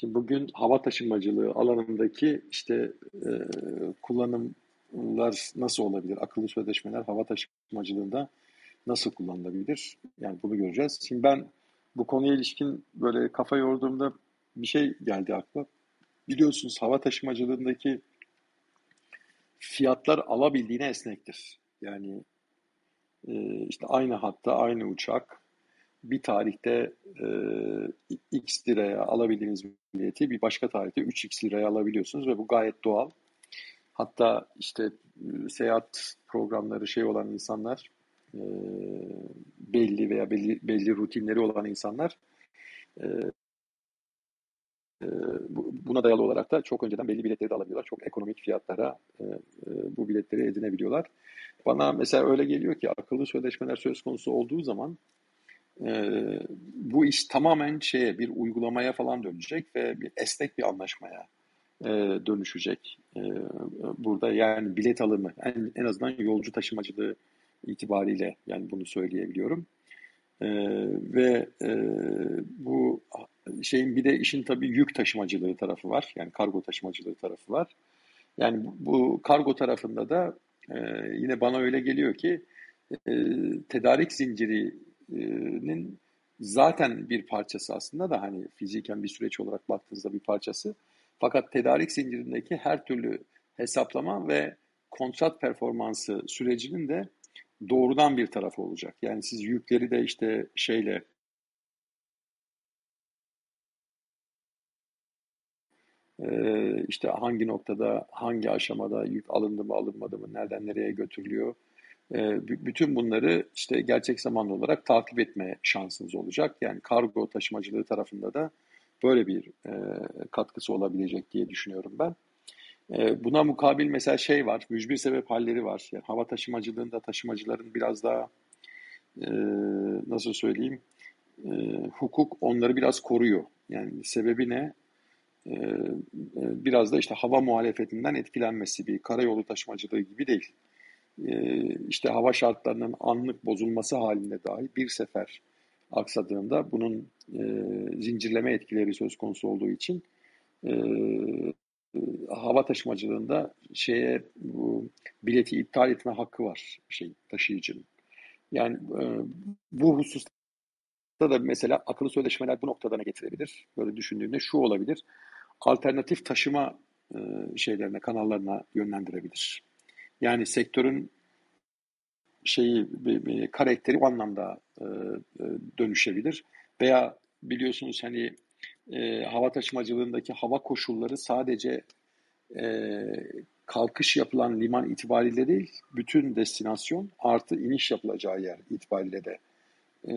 Şimdi bugün hava taşımacılığı alanındaki işte e, kullanımlar nasıl olabilir? Akıllı sözleşmeler hava taşımacılığında nasıl kullanılabilir? Yani bunu göreceğiz. Şimdi ben bu konuya ilişkin böyle kafa yorduğumda bir şey geldi aklıma. Biliyorsunuz hava taşımacılığındaki fiyatlar alabildiğine esnektir. Yani e, işte aynı hatta aynı uçak bir tarihte e, x liraya alabildiğiniz bileti bir başka tarihte 3x liraya alabiliyorsunuz ve bu gayet doğal. Hatta işte e, seyahat programları şey olan insanlar e, belli veya belli, belli rutinleri olan insanlar e, e, buna dayalı olarak da çok önceden belli biletleri de alabiliyorlar. Çok ekonomik fiyatlara e, bu biletleri edinebiliyorlar. Bana mesela öyle geliyor ki akıllı sözleşmeler söz konusu olduğu zaman bu iş tamamen şeye bir uygulamaya falan dönecek ve bir esnek bir anlaşmaya dönüşecek. burada yani bilet alımı en, en azından yolcu taşımacılığı itibariyle yani bunu söyleyebiliyorum. ve bu şeyin bir de işin tabii yük taşımacılığı tarafı var. Yani kargo taşımacılığı tarafı var. Yani bu kargo tarafında da e, yine bana öyle geliyor ki e, tedarik zincirinin zaten bir parçası aslında da hani fiziken bir süreç olarak baktığınızda bir parçası. Fakat tedarik zincirindeki her türlü hesaplama ve kontrat performansı sürecinin de doğrudan bir tarafı olacak. Yani siz yükleri de işte şeyle işte hangi noktada, hangi aşamada yük alındı mı alınmadı mı, nereden nereye götürülüyor. Ee, bütün bunları işte gerçek zamanlı olarak takip etme şansınız olacak. Yani kargo taşımacılığı tarafında da böyle bir e, katkısı olabilecek diye düşünüyorum ben. E, buna mukabil mesela şey var, mücbir sebep halleri var. Yani hava taşımacılığında taşımacıların biraz daha e, nasıl söyleyeyim, hukuk onları biraz koruyor. Yani sebebi ne? Ee, e, biraz da işte hava muhalefetinden etkilenmesi bir karayolu taşımacılığı gibi değil. Ee, işte hava şartlarının anlık bozulması halinde dahi bir sefer aksadığında bunun e, zincirleme etkileri söz konusu olduğu için e, hava taşımacılığında şeye bu bileti iptal etme hakkı var şey taşıyıcının. Yani bu hususta da mesela akıllı sözleşmeler bu noktada ne getirebilir? Böyle düşündüğümde şu olabilir alternatif taşıma e, şeylerine, kanallarına yönlendirebilir. Yani sektörün şeyi karakteri o anlamda e, e, dönüşebilir. Veya biliyorsunuz hani e, hava taşımacılığındaki hava koşulları sadece e, kalkış yapılan liman itibariyle değil, bütün destinasyon artı iniş yapılacağı yer itibariyle de e,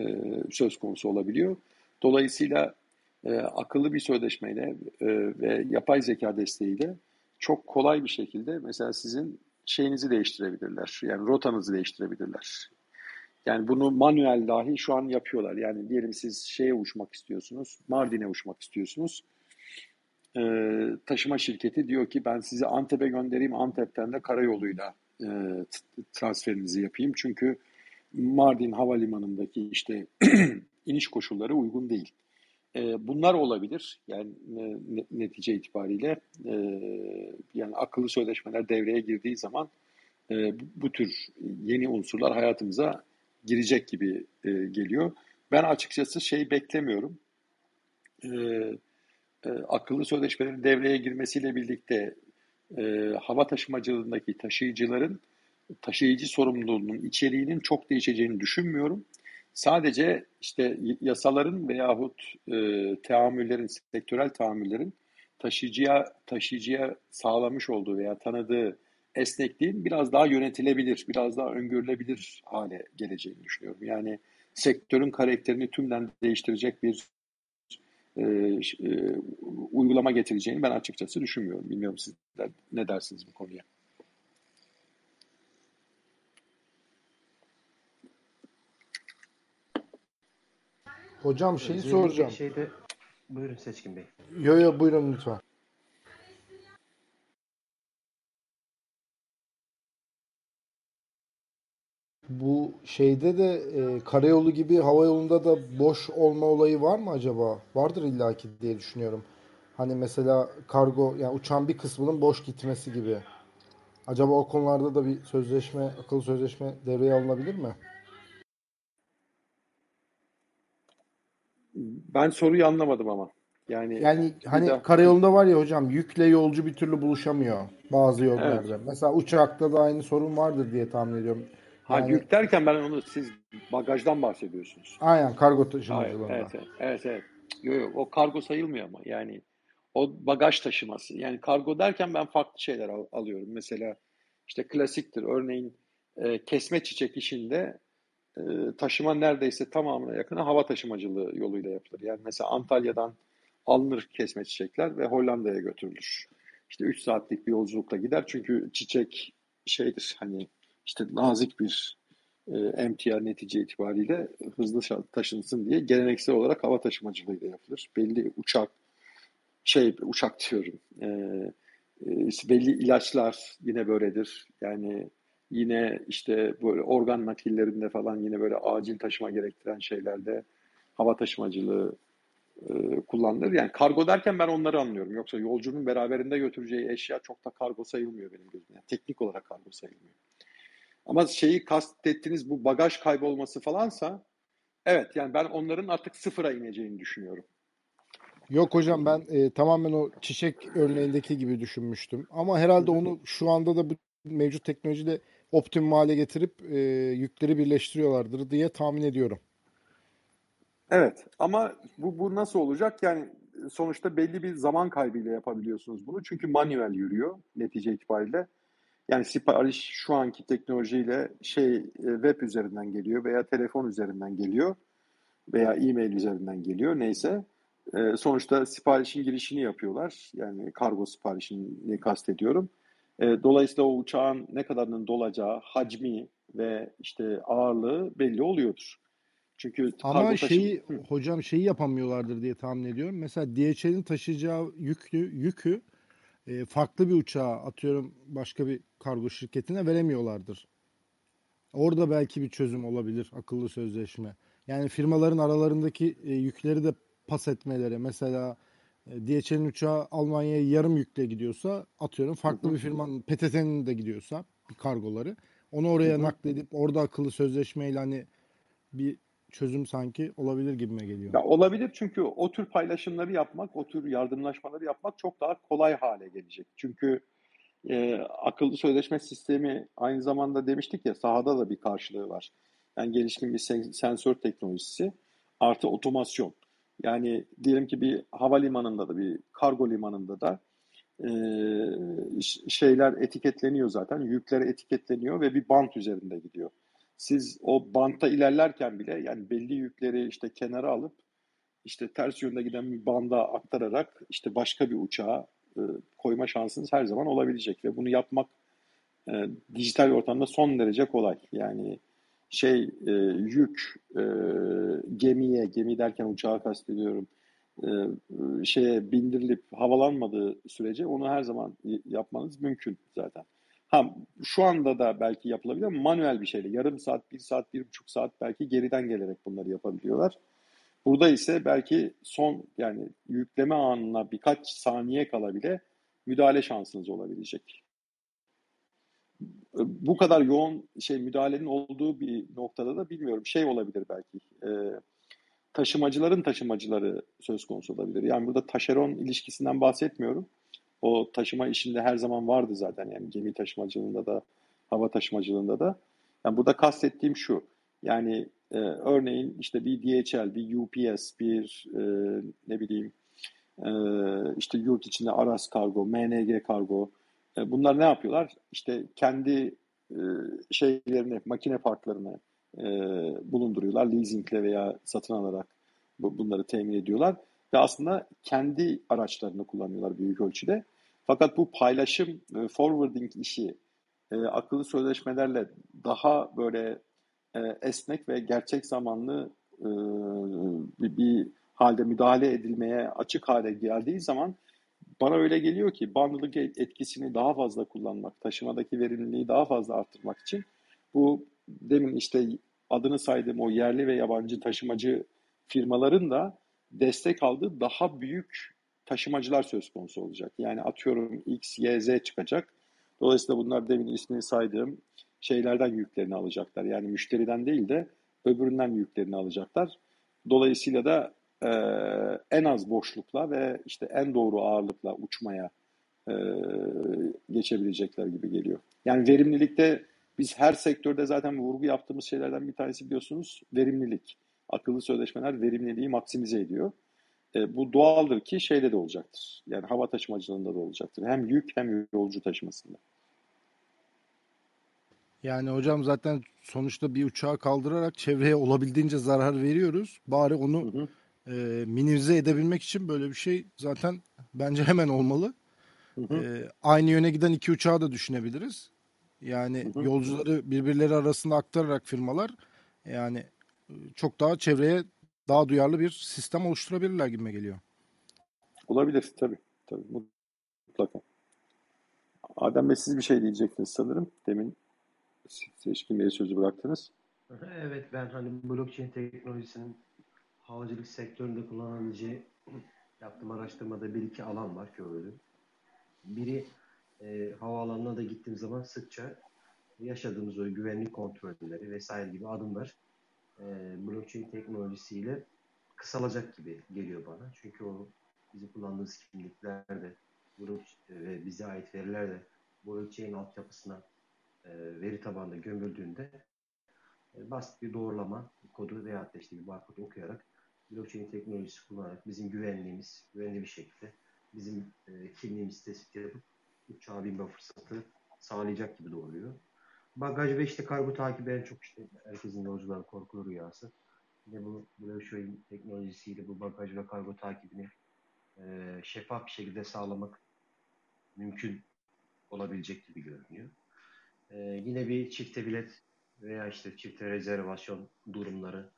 söz konusu olabiliyor. Dolayısıyla e, akıllı bir sözleşmeyle e, ve yapay zeka desteğiyle çok kolay bir şekilde mesela sizin şeyinizi değiştirebilirler. Yani rotanızı değiştirebilirler. Yani bunu manuel dahi şu an yapıyorlar. Yani diyelim siz şeye uçmak istiyorsunuz, Mardin'e uçmak istiyorsunuz. Ee, taşıma şirketi diyor ki ben sizi Antep'e göndereyim, Antep'ten de karayoluyla e, transferinizi yapayım. Çünkü Mardin Havalimanı'ndaki işte iniş koşulları uygun değil. E, bunlar olabilir. Yani e, netice itibariyle e, yani akıllı sözleşmeler devreye girdiği zaman e, bu tür yeni unsurlar hayatımıza girecek gibi e, geliyor. Ben açıkçası şey beklemiyorum. E, e, akıllı sözleşmelerin devreye girmesiyle birlikte e, hava taşımacılığındaki taşıyıcıların taşıyıcı sorumluluğunun içeriğinin çok değişeceğini düşünmüyorum. Sadece işte yasaların veyahut e, teamüllerin, sektörel tahammüllerin taşıyıcıya, taşıyıcıya sağlamış olduğu veya tanıdığı esnekliğin biraz daha yönetilebilir, biraz daha öngörülebilir hale geleceğini düşünüyorum. Yani sektörün karakterini tümden değiştirecek bir e, e, uygulama getireceğini ben açıkçası düşünmüyorum. Bilmiyorum sizler ne dersiniz bu konuya? Hocam şeyi soracağım. Şeyde... Buyurun Seçkin Bey. Yo yo buyurun lütfen. Bu şeyde de e, karayolu gibi hava yolunda da boş olma olayı var mı acaba? Vardır illaki diye düşünüyorum. Hani mesela kargo yani uçağın bir kısmının boş gitmesi gibi. Acaba o konularda da bir sözleşme, akıllı sözleşme devreye alınabilir mi? Ben soruyu anlamadım ama. Yani Yani hani daha- karayolunda var ya hocam yükle yolcu bir türlü buluşamıyor bazı yollarda. Evet. Mesela uçakta da aynı sorun vardır diye tahmin ediyorum. ha, Yani yük derken ben onu siz bagajdan bahsediyorsunuz. aynen kargo taşımacılığında. evet, evet, evet, evet. Yok yok o kargo sayılmıyor ama yani o bagaj taşıması. Yani kargo derken ben farklı şeyler al- alıyorum. Mesela işte klasiktir. Örneğin e, kesme çiçek işinde e, taşıma neredeyse tamamına yakını hava taşımacılığı yoluyla yapılır. Yani mesela Antalya'dan alınır kesme çiçekler ve Hollanda'ya götürülür. İşte 3 saatlik bir yolculukla gider. Çünkü çiçek şeydir hani işte nazik bir e, emtia netice itibariyle hızlı taşınsın diye geleneksel olarak hava taşımacılığıyla yapılır. Belli uçak şey uçak diyorum. E, e, belli ilaçlar yine böyledir. Yani yine işte böyle organ nakillerinde falan yine böyle acil taşıma gerektiren şeylerde hava taşımacılığı e, kullanılır. Yani kargo derken ben onları anlıyorum. Yoksa yolcunun beraberinde götüreceği eşya çok da kargo sayılmıyor benim gözümde. Yani teknik olarak kargo sayılmıyor. Ama şeyi kastettiğiniz bu bagaj kaybolması falansa evet yani ben onların artık sıfıra ineceğini düşünüyorum. Yok hocam ben e, tamamen o çiçek örneğindeki gibi düşünmüştüm. Ama herhalde onu şu anda da bu mevcut teknolojiyle optimum hale getirip e, yükleri birleştiriyorlardır diye tahmin ediyorum. Evet ama bu, bu nasıl olacak? Yani sonuçta belli bir zaman kaybıyla yapabiliyorsunuz bunu. Çünkü manuel yürüyor netice itibariyle. Yani sipariş şu anki teknolojiyle şey e, web üzerinden geliyor veya telefon üzerinden geliyor veya e-mail üzerinden geliyor neyse. E, sonuçta siparişin girişini yapıyorlar. Yani kargo siparişini kastediyorum. E, dolayısıyla o uçağın ne kadarının dolacağı, hacmi ve işte ağırlığı belli oluyordur. Çünkü Ama şeyi Hı. hocam şeyi yapamıyorlardır diye tahmin ediyorum. Mesela DHL'in taşıyacağı yüklü, yükü e, farklı bir uçağa atıyorum başka bir kargo şirketine veremiyorlardır. Orada belki bir çözüm olabilir akıllı sözleşme. Yani firmaların aralarındaki e, yükleri de pas etmeleri. Mesela DHL'in uçağı Almanya'ya yarım yükle gidiyorsa atıyorum farklı bir firmanın PTT'nin de gidiyorsa bir kargoları onu oraya nakledip orada akıllı sözleşmeyle hani bir çözüm sanki olabilir gibime geliyor. Ya olabilir çünkü o tür paylaşımları yapmak, o tür yardımlaşmaları yapmak çok daha kolay hale gelecek. Çünkü e, akıllı sözleşme sistemi aynı zamanda demiştik ya sahada da bir karşılığı var. Yani gelişkin bir sen- sensör teknolojisi artı otomasyon. Yani diyelim ki bir havalimanında da bir kargo limanında da e, şeyler etiketleniyor zaten. Yükler etiketleniyor ve bir bant üzerinde gidiyor. Siz o bantta ilerlerken bile yani belli yükleri işte kenara alıp işte ters yönde giden bir banda aktararak işte başka bir uçağa e, koyma şansınız her zaman olabilecek ve bunu yapmak e, dijital ortamda son derece kolay. Yani şey e, yük e, gemiye, gemi derken uçağa kastediyorum, e, şeye bindirilip havalanmadığı sürece onu her zaman yapmanız mümkün zaten. Ha, şu anda da belki yapılabilir ama manuel bir şeyle yarım saat, bir saat, bir buçuk saat belki geriden gelerek bunları yapabiliyorlar. Burada ise belki son yani yükleme anına birkaç saniye kala bile müdahale şansınız olabilecek. Bu kadar yoğun şey müdahalenin olduğu bir noktada da bilmiyorum şey olabilir belki. E, taşımacıların taşımacıları söz konusu olabilir. Yani burada taşeron ilişkisinden bahsetmiyorum. O taşıma işinde her zaman vardı zaten yani gemi taşımacılığında da hava taşımacılığında da. Yani burada kastettiğim şu. Yani e, örneğin işte bir DHL, bir UPS, bir e, ne bileyim e, işte yurt içinde Aras Kargo, MNG Kargo e, bunlar ne yapıyorlar? İşte kendi e, şeylerini, makine parklarını e, bulunduruyorlar. Leasingle veya satın alarak bu, bunları temin ediyorlar. Ve aslında kendi araçlarını kullanıyorlar büyük ölçüde. Fakat bu paylaşım, forwarding işi akıllı sözleşmelerle daha böyle esnek ve gerçek zamanlı bir halde müdahale edilmeye açık hale geldiği zaman bana öyle geliyor ki bandlık etkisini daha fazla kullanmak, taşımadaki verimliliği daha fazla arttırmak için bu demin işte adını saydığım o yerli ve yabancı taşımacı firmaların da destek aldığı daha büyük taşımacılar söz konusu olacak. Yani atıyorum X, Y, Z çıkacak. Dolayısıyla bunlar demin ismini saydığım şeylerden yüklerini alacaklar. Yani müşteriden değil de öbüründen yüklerini alacaklar. Dolayısıyla da e, en az boşlukla ve işte en doğru ağırlıkla uçmaya e, geçebilecekler gibi geliyor. Yani verimlilikte biz her sektörde zaten vurgu yaptığımız şeylerden bir tanesi biliyorsunuz verimlilik. Akıllı sözleşmeler verimliliği maksimize ediyor. E, bu doğaldır ki şeyde de olacaktır. Yani hava taşımacılığında da olacaktır. Hem yük hem yolcu taşımasında. Yani hocam zaten sonuçta bir uçağı kaldırarak çevreye olabildiğince zarar veriyoruz. Bari onu hı hı. E, minimize edebilmek için böyle bir şey zaten bence hemen olmalı. Hı hı. E, aynı yöne giden iki uçağı da düşünebiliriz. Yani hı hı. yolcuları birbirleri arasında aktararak firmalar yani e, çok daha çevreye daha duyarlı bir sistem oluşturabilirler gibi geliyor. Olabilir tabii. Tabii mutlaka. Adem Bey siz bir şey diyecektiniz sanırım. Demin Seçkin Bey'e sözü bıraktınız. Evet ben hani blockchain teknolojisinin havacılık sektöründe kullanabileceği yaptığım araştırmada bir iki alan var gördüm. Biri e, havaalanına da gittiğim zaman sıkça yaşadığımız o güvenlik kontrolleri vesaire gibi adımlar e, blockchain teknolojisiyle kısalacak gibi geliyor bana. Çünkü o bizim kullandığımız kimlikler de ve bize ait veriler de blockchain altyapısına e, veri tabanında gömüldüğünde e, basit bir doğrulama kodu veya işte bir barkod okuyarak blockchain teknolojisi kullanarak bizim güvenliğimiz güvenli bir şekilde bizim e, kimliğimizi tespit yapıp uçağa binme fırsatı sağlayacak gibi doğruyor. Bagaj ve işte kargo takibi en çok işte herkesin yolcuların korkulu rüyası. Yine bu blockchain teknolojisiyle bu bagaj ve kargo takibini e, şeffaf bir şekilde sağlamak mümkün olabilecek gibi görünüyor. E, yine bir çifte bilet veya işte çifte rezervasyon durumları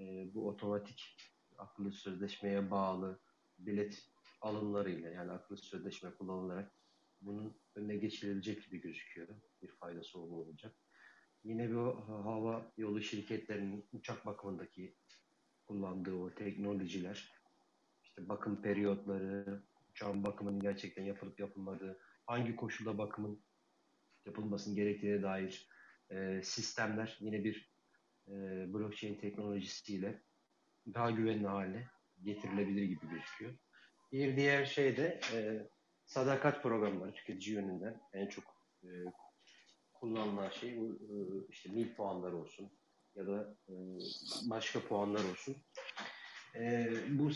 e, bu otomatik akıllı sözleşmeye bağlı bilet alımlarıyla yani akıllı sözleşme kullanılarak bunun önüne geçilebilecek gibi gözüküyor. Bir faydası olacak. Yine bu hava yolu şirketlerinin uçak bakımındaki kullandığı o teknolojiler, işte bakım periyotları, uçağın bakımının gerçekten yapılıp yapılmadığı, hangi koşulda bakımın yapılmasının gerektiğine dair e, sistemler yine bir e, blockchain teknolojisiyle daha güvenli hale getirilebilir gibi gözüküyor. Bir diğer şey de e, sadakat programları tüketici yönünden en çok e, kullanılan şey e, işte mil puanlar olsun ya da e, başka puanlar olsun. E, bu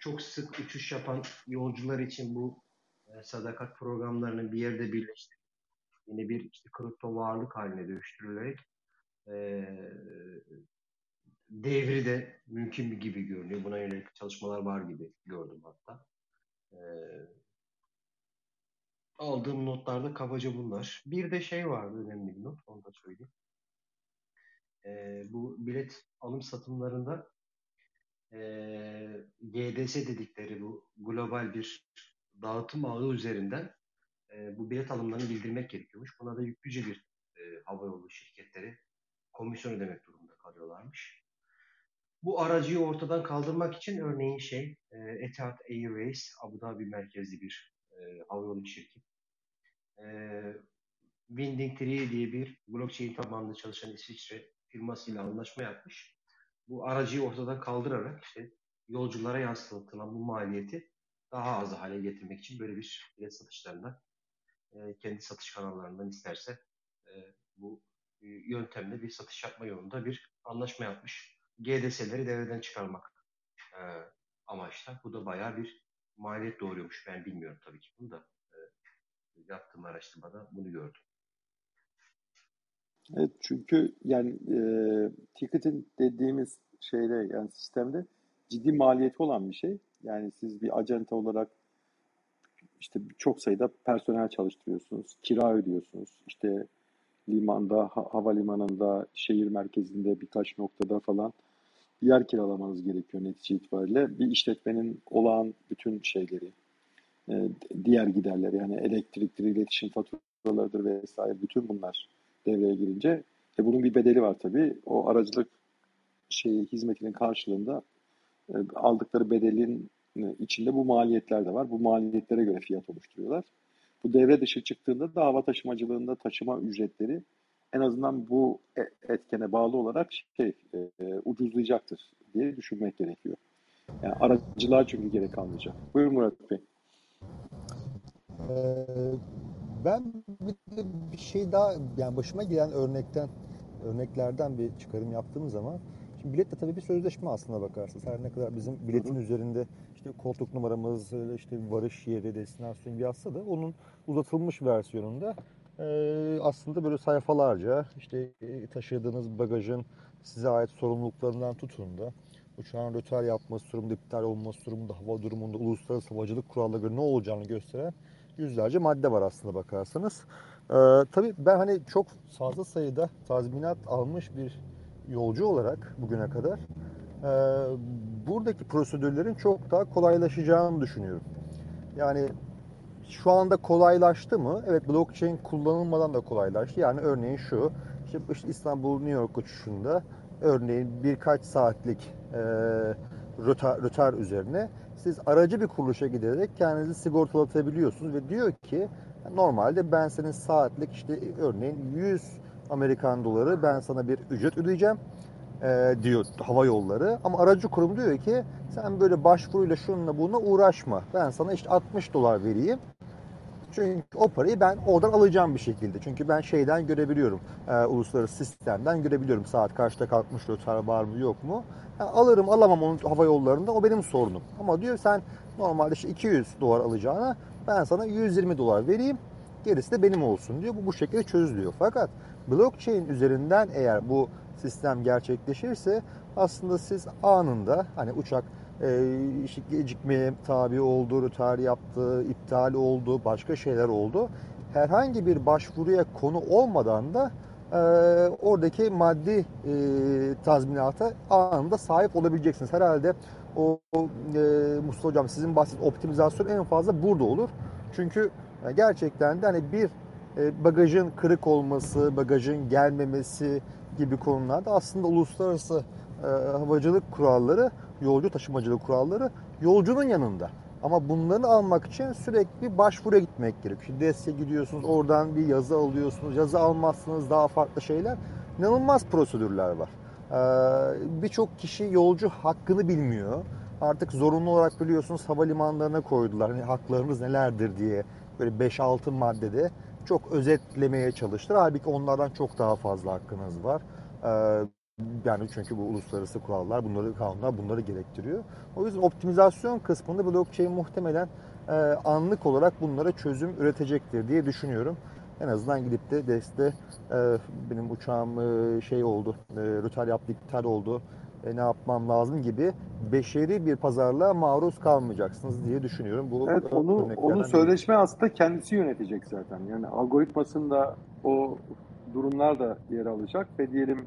çok sık uçuş yapan yolcular için bu e, sadakat programlarını bir yerde birleştirip yine bir işte kripto varlık haline dönüştürülerek e, devri de mümkün gibi görünüyor. Buna yönelik çalışmalar var gibi gördüm hatta. E, aldığım notlarda kabaca bunlar. Bir de şey vardı önemli bir not, onu da söyleyeyim. E, bu bilet alım satımlarında e, GDS dedikleri bu global bir dağıtım ağı üzerinden e, bu bilet alımlarını bildirmek gerekiyormuş. Buna da yüklüce bir e, havayolu şirketleri komisyon ödemek durumunda kalıyorlarmış. Bu aracıyı ortadan kaldırmak için örneğin şey e, Etihad Airways Abu Dhabi merkezli bir e, havayolu şirket. E, Winding Tree diye bir blockchain tabanlı çalışan İsviçre firmasıyla anlaşma yapmış. Bu aracıyı ortadan kaldırarak işte yolculara yansıtılan bu maliyeti daha az hale getirmek için böyle bir bilet satışlarında e, kendi satış kanallarından isterse e, bu yöntemle bir satış yapma yolunda bir anlaşma yapmış. GDS'leri devreden çıkarmak e, amaçla. Bu da bayağı bir maliyet doğuruyormuş. Ben bilmiyorum tabii ki bunu da. E, yaptığım araştırmada bunu gördüm. Evet çünkü yani e, ticketing dediğimiz şeyde yani sistemde ciddi maliyeti olan bir şey. Yani siz bir acente olarak işte çok sayıda personel çalıştırıyorsunuz, kira ödüyorsunuz. İşte limanda, ha, havalimanında, şehir merkezinde birkaç noktada falan yer kiralamanız gerekiyor netice itibariyle. Bir işletmenin olağan bütün şeyleri, e, diğer giderleri yani elektriktir, iletişim faturalarıdır vesaire bütün bunlar devreye girince e, bunun bir bedeli var tabii. O aracılık şeyi hizmetinin karşılığında e, aldıkları bedelin içinde bu maliyetler de var. Bu maliyetlere göre fiyat oluşturuyorlar. Bu devre dışı çıktığında da hava taşımacılığında taşıma ücretleri en azından bu e, etkene bağlı olarak şey e, ucuzlayacaktır diye düşünmek gerekiyor. Yani aracılığa çünkü gerek kalmayacak. Buyurun Murat Bey. Ee, ben bir, bir şey daha yani başıma gelen örnekten örneklerden bir çıkarım yaptığım zaman şimdi bilet de tabii bir sözleşme aslında bakarsınız. Her ne kadar bizim biletin üzerinde işte koltuk numaramız, işte varış yeri, destinasyon yazsa da onun uzatılmış versiyonunda e, aslında böyle sayfalarca işte e, taşıdığınız bagajın size ait sorumluluklarından tutun da uçağın rötar yapması durumunda, iptal olması durumunda, hava durumunda, uluslararası havacılık kurallarına göre ne olacağını gösteren yüzlerce madde var aslında bakarsanız. Ee, tabii ben hani çok fazla sayıda tazminat almış bir yolcu olarak bugüne kadar e, buradaki prosedürlerin çok daha kolaylaşacağını düşünüyorum. Yani şu anda kolaylaştı mı? Evet blockchain kullanılmadan da kolaylaştı. Yani örneğin şu, işte, İstanbul New York uçuşunda örneğin birkaç saatlik e, rötar, rötar üzerine siz aracı bir kuruluşa giderek kendinizi sigortalatabiliyorsunuz ve diyor ki normalde ben senin saatlik işte örneğin 100 Amerikan doları ben sana bir ücret ödeyeceğim e, diyor hava yolları ama aracı kurum diyor ki sen böyle başvuruyla şununla bununla uğraşma ben sana işte 60 dolar vereyim çünkü o parayı ben oradan alacağım bir şekilde. Çünkü ben şeyden görebiliyorum. E, uluslararası sistemden görebiliyorum. Saat kaçta kalkmış rötar var mı yok mu. Yani alırım alamam onun hava yollarında o benim sorunum. Ama diyor sen normalde işte 200 dolar alacağına ben sana 120 dolar vereyim. Gerisi de benim olsun diyor. Bu bu şekilde çözülüyor. Fakat blockchain üzerinden eğer bu sistem gerçekleşirse aslında siz anında hani uçak e, işte gecikmeye tabi oldu, rötar yaptı, iptal oldu, başka şeyler oldu. Herhangi bir başvuruya konu olmadan da e, oradaki maddi e, tazminata anında sahip olabileceksiniz. Herhalde o, e, Mustafa Hocam sizin bahsettiğiniz optimizasyon en fazla burada olur. Çünkü e, gerçekten de hani bir e, bagajın kırık olması, bagajın gelmemesi gibi konularda aslında uluslararası e, havacılık kuralları yolcu taşımacılık kuralları yolcunun yanında. Ama bunları almak için sürekli başvuruya gitmek gerekiyor. DES'e gidiyorsunuz, oradan bir yazı alıyorsunuz. Yazı almazsınız, daha farklı şeyler. İnanılmaz prosedürler var. Ee, Birçok kişi yolcu hakkını bilmiyor. Artık zorunlu olarak biliyorsunuz havalimanlarına koydular. Hani haklarınız nelerdir diye böyle 5-6 maddede çok özetlemeye çalıştılar. Halbuki onlardan çok daha fazla hakkınız var. Ee, yani çünkü bu uluslararası kurallar, bunları kanunlar bunları gerektiriyor. O yüzden optimizasyon kısmında blockchain muhtemelen e, anlık olarak bunlara çözüm üretecektir diye düşünüyorum. En azından gidip de deste e, benim uçağım e, şey oldu, e, rötar yaptı, iptal oldu, e, ne yapmam lazım gibi beşeri bir pazarlığa maruz kalmayacaksınız diye düşünüyorum. Bu evet, onu onu sözleşme aslında kendisi yönetecek zaten. Yani algoritmasında o durumlar da yer alacak ve diyelim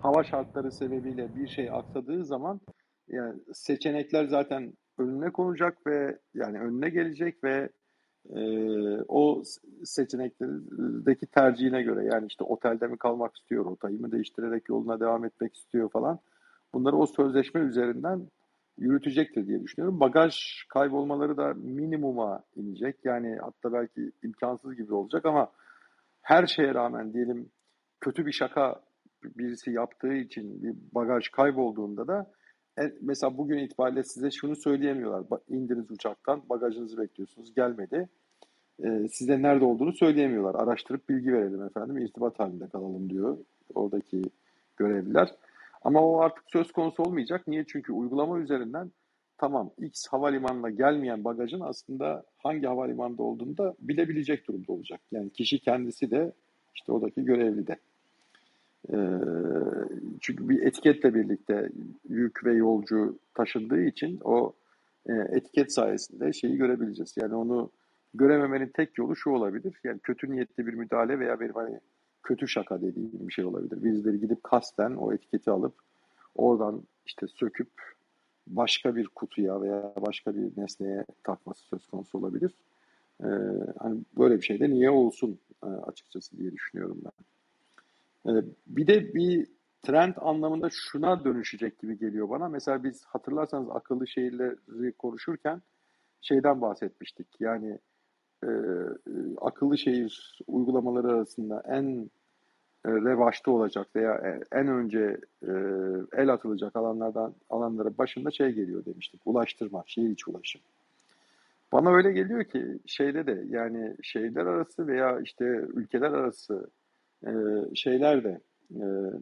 hava şartları sebebiyle bir şey aksadığı zaman yani seçenekler zaten önüne konacak ve yani önüne gelecek ve e, o seçeneklerdeki tercihine göre yani işte otelde mi kalmak istiyor, rotayı mı değiştirerek yoluna devam etmek istiyor falan. Bunları o sözleşme üzerinden yürütecektir diye düşünüyorum. Bagaj kaybolmaları da minimuma inecek. Yani hatta belki imkansız gibi olacak ama her şeye rağmen diyelim kötü bir şaka birisi yaptığı için bir bagaj kaybolduğunda da e, mesela bugün itibariyle size şunu söyleyemiyorlar. İndiniz uçaktan, bagajınızı bekliyorsunuz, gelmedi. E, size nerede olduğunu söyleyemiyorlar. Araştırıp bilgi verelim efendim, irtibat halinde kalalım diyor oradaki görevliler. Ama o artık söz konusu olmayacak. Niye? Çünkü uygulama üzerinden tamam X havalimanına gelmeyen bagajın aslında hangi havalimanında olduğunu da bilebilecek durumda olacak. Yani kişi kendisi de işte oradaki görevli de. Ee, çünkü bir etiketle birlikte yük ve yolcu taşındığı için o e, etiket sayesinde şeyi görebileceğiz. Yani onu görememenin tek yolu şu olabilir. Yani kötü niyetli bir müdahale veya benim hani kötü şaka dediğim bir şey olabilir. Bizleri gidip kasten o etiketi alıp oradan işte söküp başka bir kutuya veya başka bir nesneye takması söz konusu olabilir. Ee, hani böyle bir şey de niye olsun e, açıkçası diye düşünüyorum ben. Ee, bir de bir trend anlamında şuna dönüşecek gibi geliyor bana. Mesela biz hatırlarsanız akıllı şehirleri konuşurken şeyden bahsetmiştik. Yani e, akıllı şehir uygulamaları arasında en e, revaçta olacak veya e, en önce e, el atılacak alanlardan alanlara başında şey geliyor demiştik. Ulaştırma, şehir içi ulaşım. Bana öyle geliyor ki şeyde de yani şehirler arası veya işte ülkeler arası e, şeyler de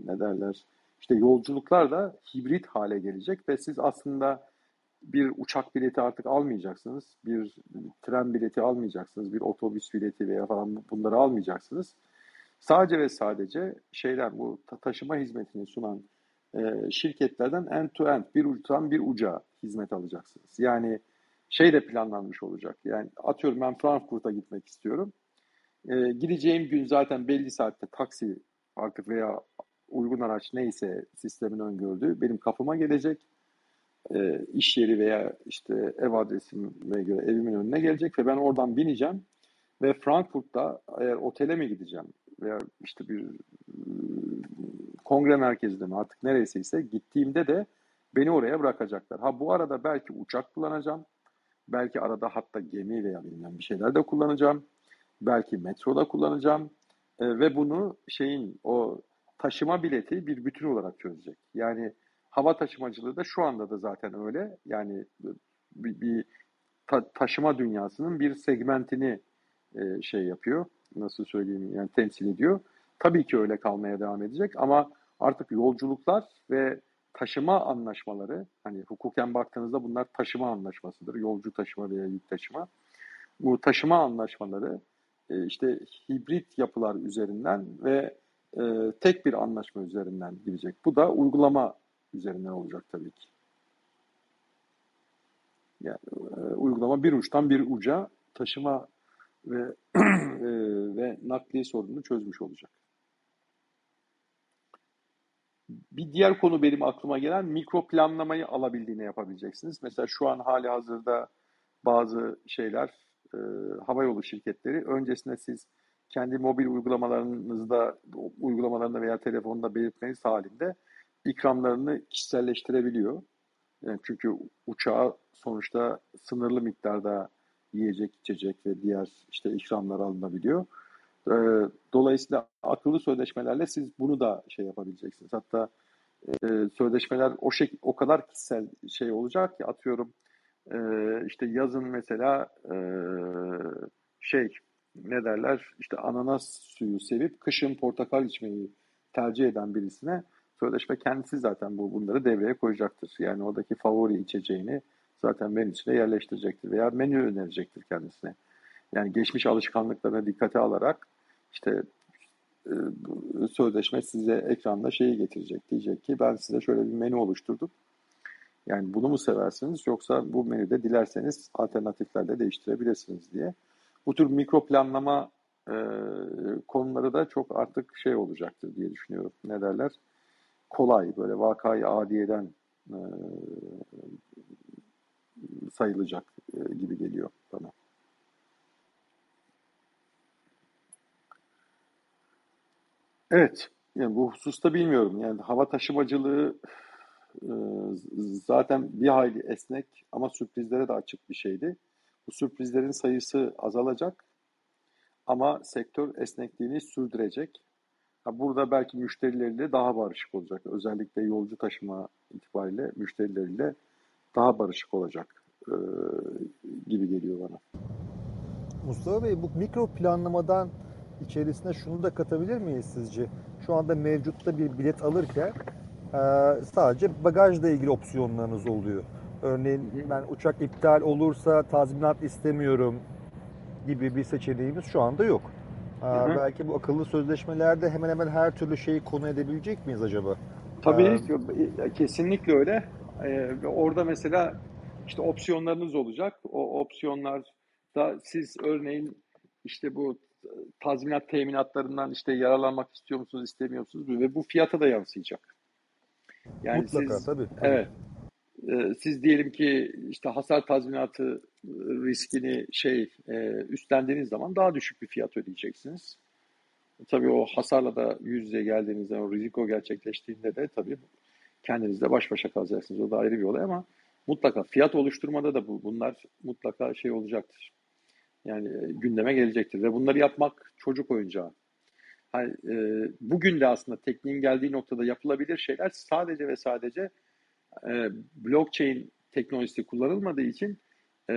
ne derler işte yolculuklar da hibrit hale gelecek ve siz aslında bir uçak bileti artık almayacaksınız, bir tren bileti almayacaksınız, bir otobüs bileti veya falan bunları almayacaksınız. Sadece ve sadece şeyler bu taşıma hizmetini sunan e, şirketlerden end to end bir uçtan bir uca hizmet alacaksınız. Yani şey de planlanmış olacak. Yani atıyorum ben Frankfurt'a gitmek istiyorum. E, gideceğim gün zaten belli saatte taksi artık veya uygun araç neyse sistemin öngördüğü benim kapıma gelecek. E, iş yeri veya işte ev adresime göre evimin önüne gelecek ve ben oradan bineceğim. Ve Frankfurt'ta eğer otele mi gideceğim veya işte bir kongre merkezinde mi artık neresiyse gittiğimde de beni oraya bırakacaklar. Ha bu arada belki uçak kullanacağım. Belki arada hatta gemi veya bilmem bir şeyler de kullanacağım. Belki metroda kullanacağım. E, ve bunu şeyin o taşıma bileti bir bütün olarak çözecek. Yani hava taşımacılığı da şu anda da zaten öyle. Yani bir, bir ta, taşıma dünyasının bir segmentini e, şey yapıyor. Nasıl söyleyeyim yani temsil ediyor. Tabii ki öyle kalmaya devam edecek ama artık yolculuklar ve taşıma anlaşmaları hani hukuken baktığınızda bunlar taşıma anlaşmasıdır. Yolcu taşıma veya yük taşıma. Bu taşıma anlaşmaları e, işte hibrit yapılar üzerinden ve e, tek bir anlaşma üzerinden gidecek. Bu da uygulama üzerinden olacak tabii ki. Yani e, uygulama bir uçtan bir uca taşıma ve ve nakliye sorununu çözmüş olacak. Bir diğer konu benim aklıma gelen mikro planlamayı alabildiğine yapabileceksiniz. Mesela şu an hali hazırda bazı şeyler e, havayolu şirketleri öncesinde siz kendi mobil uygulamalarınızda uygulamalarında veya telefonda belirtmeniz halinde ikramlarını kişiselleştirebiliyor. Yani çünkü uçağa sonuçta sınırlı miktarda yiyecek, içecek ve diğer işte ikramlar alınabiliyor. Ee, dolayısıyla akıllı sözleşmelerle siz bunu da şey yapabileceksiniz. Hatta e, sözleşmeler o şey o kadar kişisel şey olacak ki atıyorum e, işte yazın mesela e, şey ne derler işte ananas suyu sevip kışın portakal içmeyi tercih eden birisine sözleşme kendisi zaten bu bunları devreye koyacaktır. Yani oradaki favori içeceğini zaten menüsüne yerleştirecektir veya menü önerecektir kendisine. Yani geçmiş alışkanlıklarına dikkate alarak işte e, sözleşme size ekranda şeyi getirecek. Diyecek ki ben size şöyle bir menü oluşturdum. Yani bunu mu seversiniz yoksa bu menüde dilerseniz alternatiflerde değiştirebilirsiniz diye. Bu tür mikro planlama e, konuları da çok artık şey olacaktır diye düşünüyorum. Ne derler? Kolay böyle vakayı adiyeden e, sayılacak e, gibi geliyor bana. Evet, yani bu hususta bilmiyorum. Yani hava taşımacılığı e, zaten bir hayli esnek ama sürprizlere de açık bir şeydi. Bu sürprizlerin sayısı azalacak ama sektör esnekliğini sürdürecek. burada belki müşterileriyle daha barışık olacak. Özellikle yolcu taşıma itibariyle müşterileriyle daha barışık olacak e, gibi geliyor bana. Mustafa Bey bu mikro planlamadan içerisine şunu da katabilir miyiz sizce? Şu anda mevcutta bir bilet alırken e, sadece bagajla ilgili opsiyonlarınız oluyor. Örneğin ben uçak iptal olursa tazminat istemiyorum gibi bir seçeneğimiz şu anda yok. Hı. Belki bu akıllı sözleşmelerde hemen hemen her türlü şeyi konu edebilecek miyiz acaba? Tabii ee, kesinlikle öyle. Ee, orada mesela işte opsiyonlarınız olacak. O opsiyonlarda siz örneğin işte bu tazminat teminatlarından işte yararlanmak istiyor musunuz, istemiyor musunuz ve bu fiyata da yansıyacak. Yani Mutlaka siz, tabii. tabii. Evet. E, siz diyelim ki işte hasar tazminatı riskini şey e, üstlendiğiniz zaman daha düşük bir fiyat ödeyeceksiniz. Tabii o hasarla da yüz yüze geldiğinizde, o riziko gerçekleştiğinde de tabii kendinizle baş başa kalacaksınız. O da ayrı bir olay ama mutlaka fiyat oluşturmada da bu bunlar mutlaka şey olacaktır. Yani e, gündeme gelecektir ve bunları yapmak çocuk oyuncağı. Hani, e, bugün de aslında tekniğin geldiği noktada yapılabilir şeyler sadece ve sadece e, blockchain teknolojisi kullanılmadığı için e,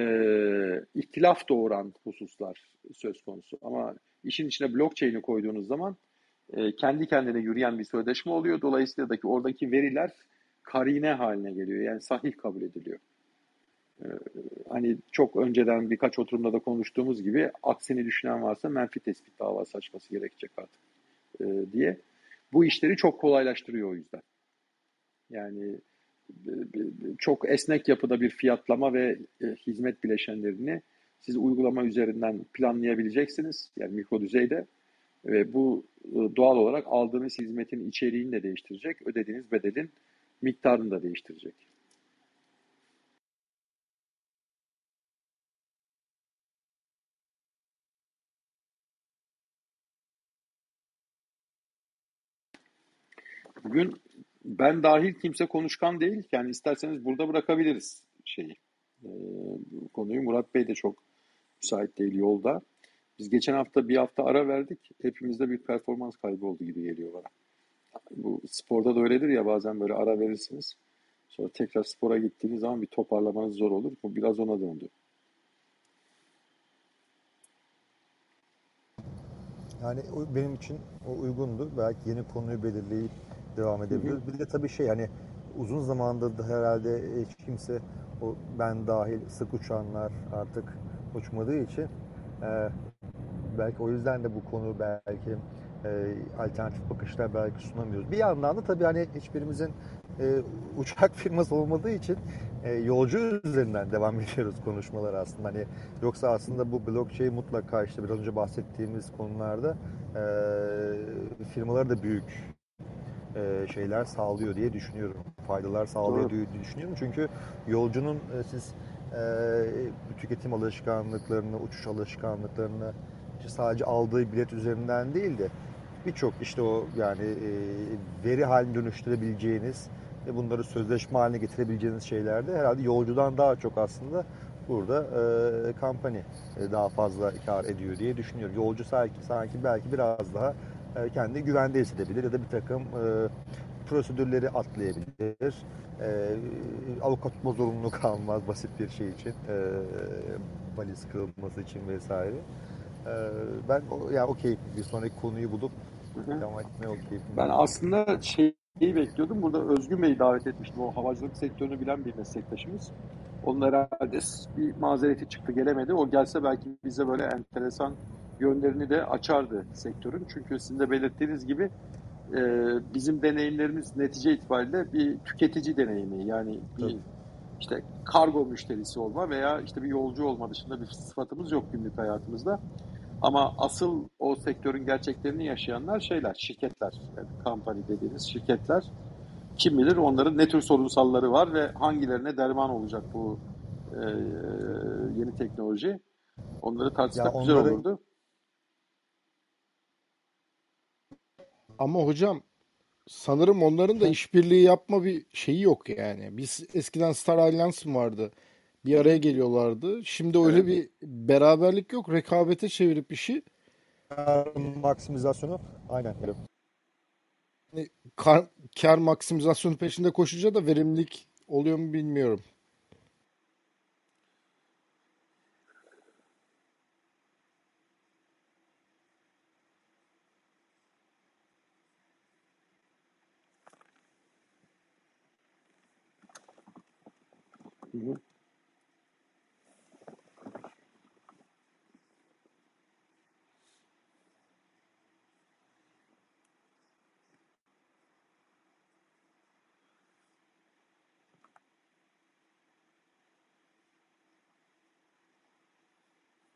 ihtilaf doğuran hususlar söz konusu. Ama işin içine blockchain'i koyduğunuz zaman e, kendi kendine yürüyen bir sözleşme oluyor. Dolayısıyla da ki oradaki veriler karine haline geliyor. Yani sahih kabul ediliyor. E, hani çok önceden birkaç oturumda da konuştuğumuz gibi aksini düşünen varsa menfi tespit davası açması gerekecek artık e, diye. Bu işleri çok kolaylaştırıyor o yüzden. Yani çok esnek yapıda bir fiyatlama ve hizmet bileşenlerini siz uygulama üzerinden planlayabileceksiniz. Yani mikro düzeyde ve bu doğal olarak aldığınız hizmetin içeriğini de değiştirecek, ödediğiniz bedelin miktarını da değiştirecek. Bugün ben dahil kimse konuşkan değil. Yani isterseniz burada bırakabiliriz şeyi. E, konuyu Murat Bey de çok müsait değil yolda. Biz geçen hafta bir hafta ara verdik. Hepimizde bir performans kaybı oldu gibi geliyor bana. Bu sporda da öyledir ya bazen böyle ara verirsiniz. Sonra tekrar spora gittiğiniz zaman bir toparlamanız zor olur. Bu biraz ona döndü. Yani benim için o uygundu. Belki yeni konuyu belirleyip devam edebiliriz. Bir de tabii şey hani uzun zamandır da herhalde hiç kimse o ben dahil sık uçanlar artık uçmadığı için e, belki o yüzden de bu konu belki e, alternatif bakışlar belki sunamıyoruz. Bir yandan da tabii hani hiçbirimizin e, uçak firması olmadığı için e, yolcu üzerinden devam ediyoruz konuşmalar aslında. Hani yoksa aslında bu blockchain mutlaka işte biraz önce bahsettiğimiz konularda e, firmaları da büyük e, şeyler sağlıyor diye düşünüyorum. Faydalar sağlıyor diye düşünüyorum. Çünkü yolcunun e, siz e, tüketim alışkanlıklarını, uçuş alışkanlıklarını sadece aldığı bilet üzerinden değil de birçok işte o yani veri haline dönüştürebileceğiniz ve bunları sözleşme haline getirebileceğiniz şeylerde herhalde yolcudan daha çok aslında burada e, kampanya daha fazla kar ediyor diye düşünüyorum. Yolcu sanki, sanki belki biraz daha e, kendi güvende hissedebilir ya da bir takım e, prosedürleri atlayabilir. E, avukat tutma zorunluluğu kalmaz basit bir şey için. E, valiz kırılması için vesaire. E, ben ya yani okey bir sonraki konuyu bulup devam etmeye okey. Ben aslında şeyi bekliyordum. Burada Özgün Bey'i davet etmiştim. O havacılık sektörünü bilen bir meslektaşımız. Onun herhalde bir mazereti çıktı gelemedi. O gelse belki bize böyle enteresan yönlerini de açardı sektörün. Çünkü sizin de belirttiğiniz gibi e, bizim deneyimlerimiz netice itibariyle bir tüketici deneyimi. Yani bir işte kargo müşterisi olma veya işte bir yolcu olma dışında bir sıfatımız yok günlük hayatımızda. Ama asıl o sektörün gerçeklerini yaşayanlar şeyler, şirketler. Yani company dediğimiz şirketler. Kim bilir onların ne tür sorunsalları var ve hangilerine derman olacak bu e, yeni teknoloji. Onları tartışsak ya güzel onları, olurdu. Ama hocam sanırım onların da işbirliği yapma bir şeyi yok yani. Biz eskiden Star Alliance vardı? Bir araya geliyorlardı. Şimdi öyle evet. bir beraberlik yok. Rekabete çevirip işi maksimizasyonu aynen. Yani kar, kar maksimizasyonu peşinde koşunca da verimlilik oluyor mu bilmiyorum.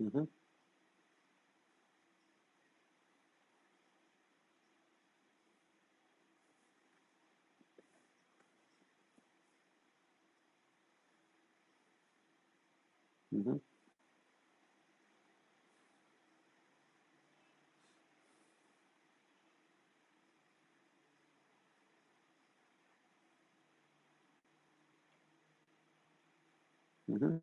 Hı hı. Mm-hmm. Mm-hmm.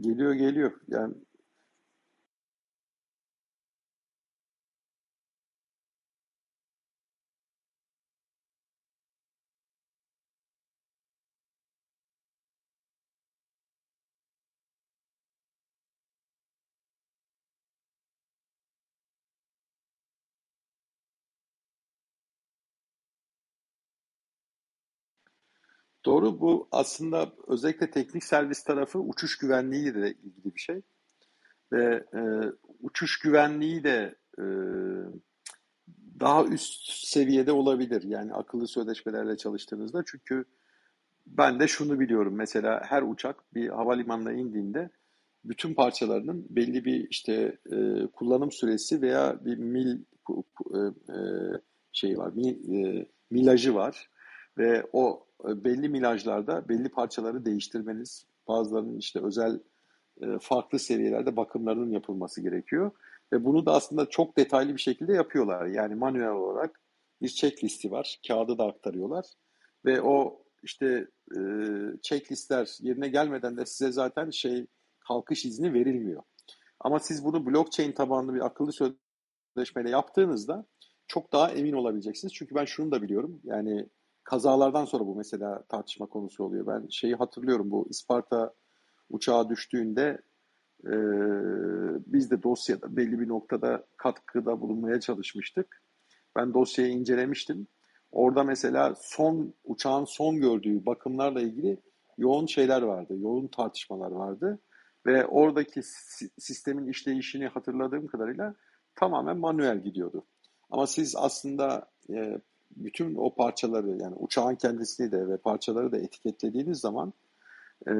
Geliyor geliyor. Yani doğru bu aslında özellikle teknik servis tarafı uçuş güvenliği ile ilgili bir şey. Ve e, uçuş güvenliği de e, daha üst seviyede olabilir. Yani akıllı sözleşmelerle çalıştığınızda. Çünkü ben de şunu biliyorum. Mesela her uçak bir havalimanına indiğinde bütün parçalarının belli bir işte e, kullanım süresi veya bir mil e, şey var, mil, e, milajı var ve o e, belli milajlarda belli parçaları değiştirmeniz, bazılarının işte özel e, farklı seviyelerde bakımlarının yapılması gerekiyor. Ve bunu da aslında çok detaylı bir şekilde yapıyorlar. Yani manuel olarak bir checklisti var. Kağıdı da aktarıyorlar. Ve o işte e, checklistler yerine gelmeden de size zaten şey kalkış izni verilmiyor. Ama siz bunu blockchain tabanlı bir akıllı sözleşmeyle yaptığınızda çok daha emin olabileceksiniz. Çünkü ben şunu da biliyorum. Yani kazalardan sonra bu mesela tartışma konusu oluyor. Ben şeyi hatırlıyorum bu Isparta uçağa düştüğünde e, biz de dosyada belli bir noktada katkıda bulunmaya çalışmıştık. Ben dosyayı incelemiştim. Orada mesela son uçağın son gördüğü bakımlarla ilgili yoğun şeyler vardı, yoğun tartışmalar vardı ve oradaki sistemin işleyişini hatırladığım kadarıyla tamamen manuel gidiyordu. Ama siz aslında e, bütün o parçaları yani uçağın kendisini de ve parçaları da etiketlediğiniz zaman e,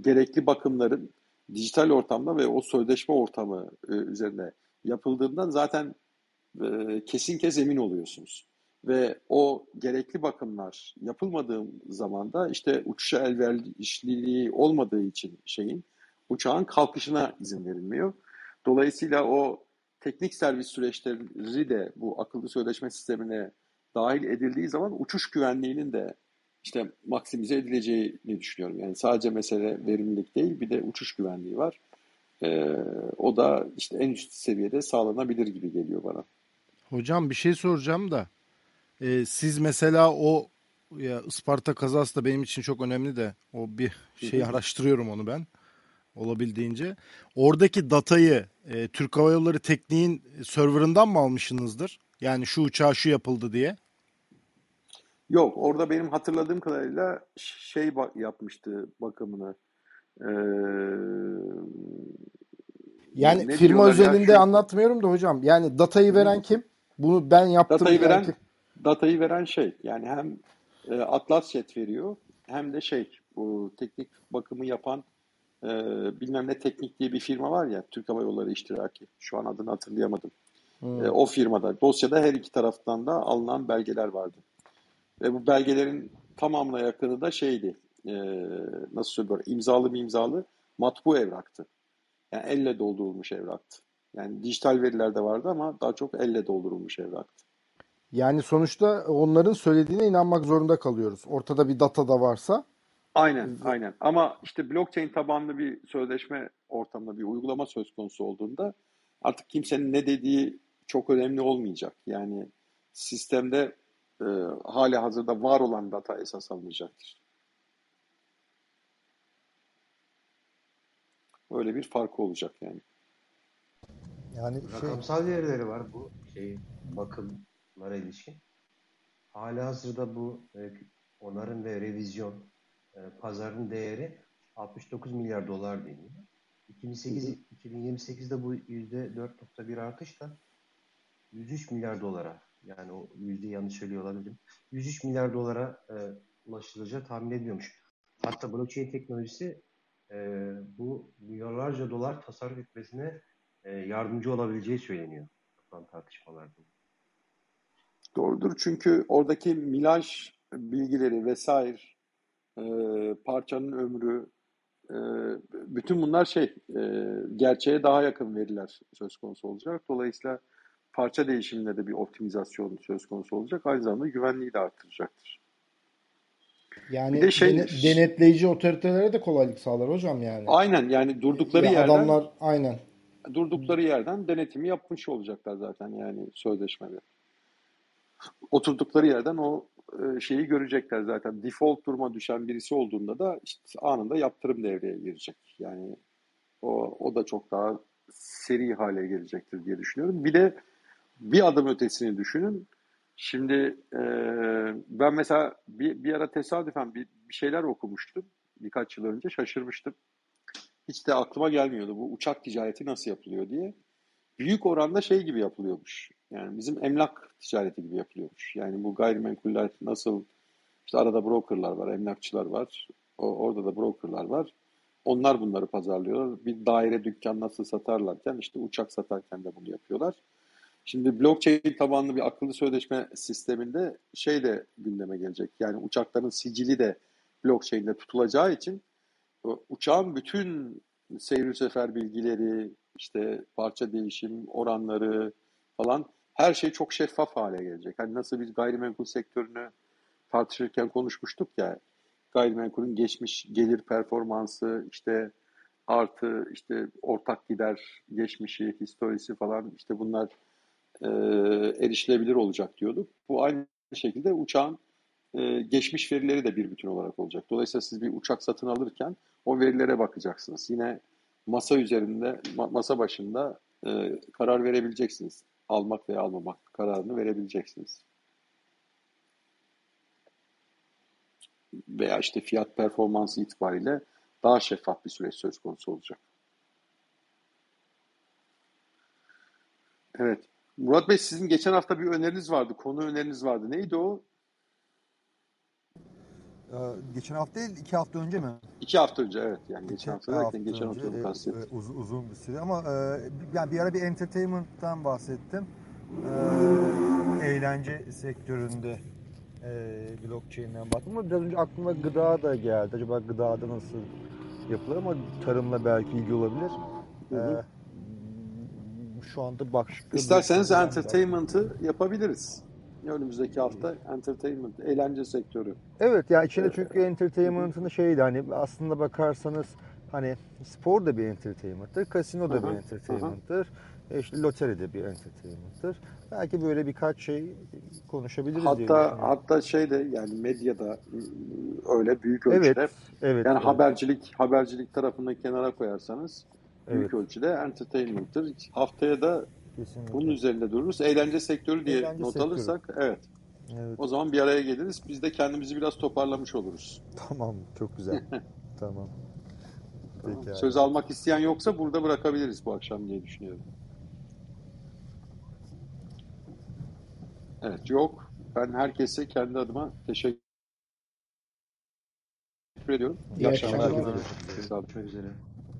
gerekli bakımların dijital ortamda ve o sözleşme ortamı e, üzerine yapıldığından zaten e, kesin kez emin oluyorsunuz. Ve o gerekli bakımlar yapılmadığı zaman da işte uçuşa elverişliliği olmadığı için şeyin uçağın kalkışına izin verilmiyor. Dolayısıyla o teknik servis süreçleri de bu akıllı sözleşme sistemine dahil edildiği zaman uçuş güvenliğinin de işte maksimize edileceğini düşünüyorum. Yani sadece mesele verimlilik değil bir de uçuş güvenliği var. Ee, o da işte en üst seviyede sağlanabilir gibi geliyor bana. Hocam bir şey soracağım da e, siz mesela o ya Isparta kazası da benim için çok önemli de o bir şey araştırıyorum onu ben olabildiğince. Oradaki datayı e, Türk Hava Yolları tekniğin serverından mı almışsınızdır? Yani şu uçağa şu yapıldı diye. Yok orada benim hatırladığım kadarıyla şey bak yapmıştı bakımını. Ee, yani ne firma özelinde ya, şu... anlatmıyorum da hocam. Yani datayı veren kim? Bunu ben yaptım. Datayı veren kim? datayı veren şey. Yani hem e, Atlas Jet veriyor hem de şey bu teknik bakımı yapan e, bilmem ne teknik diye bir firma var ya Türk Hava Yolları iştiraki. Şu an adını hatırlayamadım. Hmm. E, o firmada dosyada her iki taraftan da alınan belgeler vardı. Ve bu belgelerin tamamına yakını da şeydi. E, nasıl söylüyorum? imzalı bir imzalı matbu evraktı. Yani elle doldurulmuş evraktı. Yani dijital veriler de vardı ama daha çok elle doldurulmuş evraktı. Yani sonuçta onların söylediğine inanmak zorunda kalıyoruz. Ortada bir data da varsa. Aynen, aynen. Ama işte blockchain tabanlı bir sözleşme ortamında bir uygulama söz konusu olduğunda artık kimsenin ne dediği çok önemli olmayacak. Yani sistemde e, hali hazırda var olan data esas alınacaktır. Öyle bir farkı olacak yani. Yani şey... rakamsal verileri var bu şey bakımlara ilişkin. Hali hazırda bu e, onarım ve revizyon e, pazarın değeri 69 milyar dolar deniyor. 2008 2028'de bu %4.1 artışla 103 milyar dolara yani o yüzde yanlış söylüyor olabilirim. 103 milyar dolara e, ulaşılacağı tahmin ediliyormuş. Hatta blockchain teknolojisi e, bu milyarlarca dolar tasarruf etmesine e, yardımcı olabileceği söyleniyor. Yapılan tartışmalarda. Doğrudur çünkü oradaki milaj bilgileri vesaire, e, parçanın ömrü, e, bütün bunlar şey e, gerçeğe daha yakın veriler söz konusu olacak. Dolayısıyla parça değişiminde de bir optimizasyon söz konusu olacak. Aynı zamanda güvenliği de artıracaktır. Yani Bir de şey- dene- denetleyici otoritelere de kolaylık sağlar hocam yani. Aynen yani durdukları Ya yerden adamlar aynen. durdukları yerden denetimi yapmış olacaklar zaten yani sözleşmede. Oturdukları yerden o e, şeyi görecekler zaten. Default duruma düşen birisi olduğunda da işte anında yaptırım devreye girecek. Yani o, o da çok daha seri hale gelecektir diye düşünüyorum. Bir de bir adım ötesini düşünün. Şimdi e, ben mesela bir, bir ara tesadüfen bir, bir şeyler okumuştum birkaç yıl önce şaşırmıştım. Hiç de aklıma gelmiyordu bu uçak ticareti nasıl yapılıyor diye. Büyük oranda şey gibi yapılıyormuş. Yani bizim emlak ticareti gibi yapılıyormuş. Yani bu gayrimenkuller nasıl işte arada brokerlar var, emlakçılar var. O, orada da brokerlar var. Onlar bunları pazarlıyorlar. Bir daire dükkan nasıl satarlarken işte uçak satarken de bunu yapıyorlar. Şimdi blockchain tabanlı bir akıllı sözleşme sisteminde şey de gündeme gelecek. Yani uçakların sicili de blockchain'de tutulacağı için uçağın bütün seyir sefer bilgileri, işte parça değişim oranları falan her şey çok şeffaf hale gelecek. Hani nasıl biz gayrimenkul sektörünü tartışırken konuşmuştuk ya gayrimenkulün geçmiş gelir performansı işte artı işte ortak gider geçmişi, historisi falan işte bunlar e, erişilebilir olacak diyorduk. Bu aynı şekilde uçağın e, geçmiş verileri de bir bütün olarak olacak. Dolayısıyla siz bir uçak satın alırken o verilere bakacaksınız. Yine masa üzerinde, ma- masa başında e, karar verebileceksiniz. Almak veya almamak kararını verebileceksiniz. Veya işte fiyat performansı itibariyle daha şeffaf bir süreç söz konusu olacak. Evet. Murat Bey sizin geçen hafta bir öneriniz vardı. Konu öneriniz vardı. Neydi o? Ee, geçen hafta değil, iki hafta önce mi? İki hafta önce evet. Yani İki geçen hafta derken geçen önce, hafta e, e, uz- uzun bir süre ama e, yani bir ara bir entertainment'tan bahsettim. E, eğlence sektöründe e, blockchain'den baktım ama biraz önce aklıma gıda da geldi. Acaba gıdada nasıl yapılır ama tarımla belki ilgi olabilir. Hı hı. E, şu anda başka İsterseniz entertainment'ı yapabiliriz. Önümüzdeki hafta entertainment, eğlence sektörü. Evet yani içinde çünkü entertainment'ın şeydi hani aslında bakarsanız hani spor da bir entertainment'tır, kasino da bir Aha, entertainment'tır, e işte loteri de bir entertainment'tır. Belki böyle birkaç şey konuşabiliriz diye Hatta düşünüyorum. hatta şey de yani medyada ıı, öyle büyük Evet, ölçüde evet. yani evet, habercilik habercilik tarafını kenara koyarsanız büyük Evet. ölçüde entertainment'tır. Haftaya da kesinlikle. bunun üzerinde dururuz. Eğlence sektörü diye Eğlence not sektörü. alırsak evet. Evet. O zaman bir araya geliriz. Biz de kendimizi biraz toparlamış oluruz. Tamam, çok güzel. tamam. Peki. Söz almak isteyen yoksa burada bırakabiliriz bu akşam diye düşünüyorum. Evet yok. Ben herkese kendi adıma teşekkür ediyorum. İyi akşamlar akşamlar. olun. Görüşmek üzere.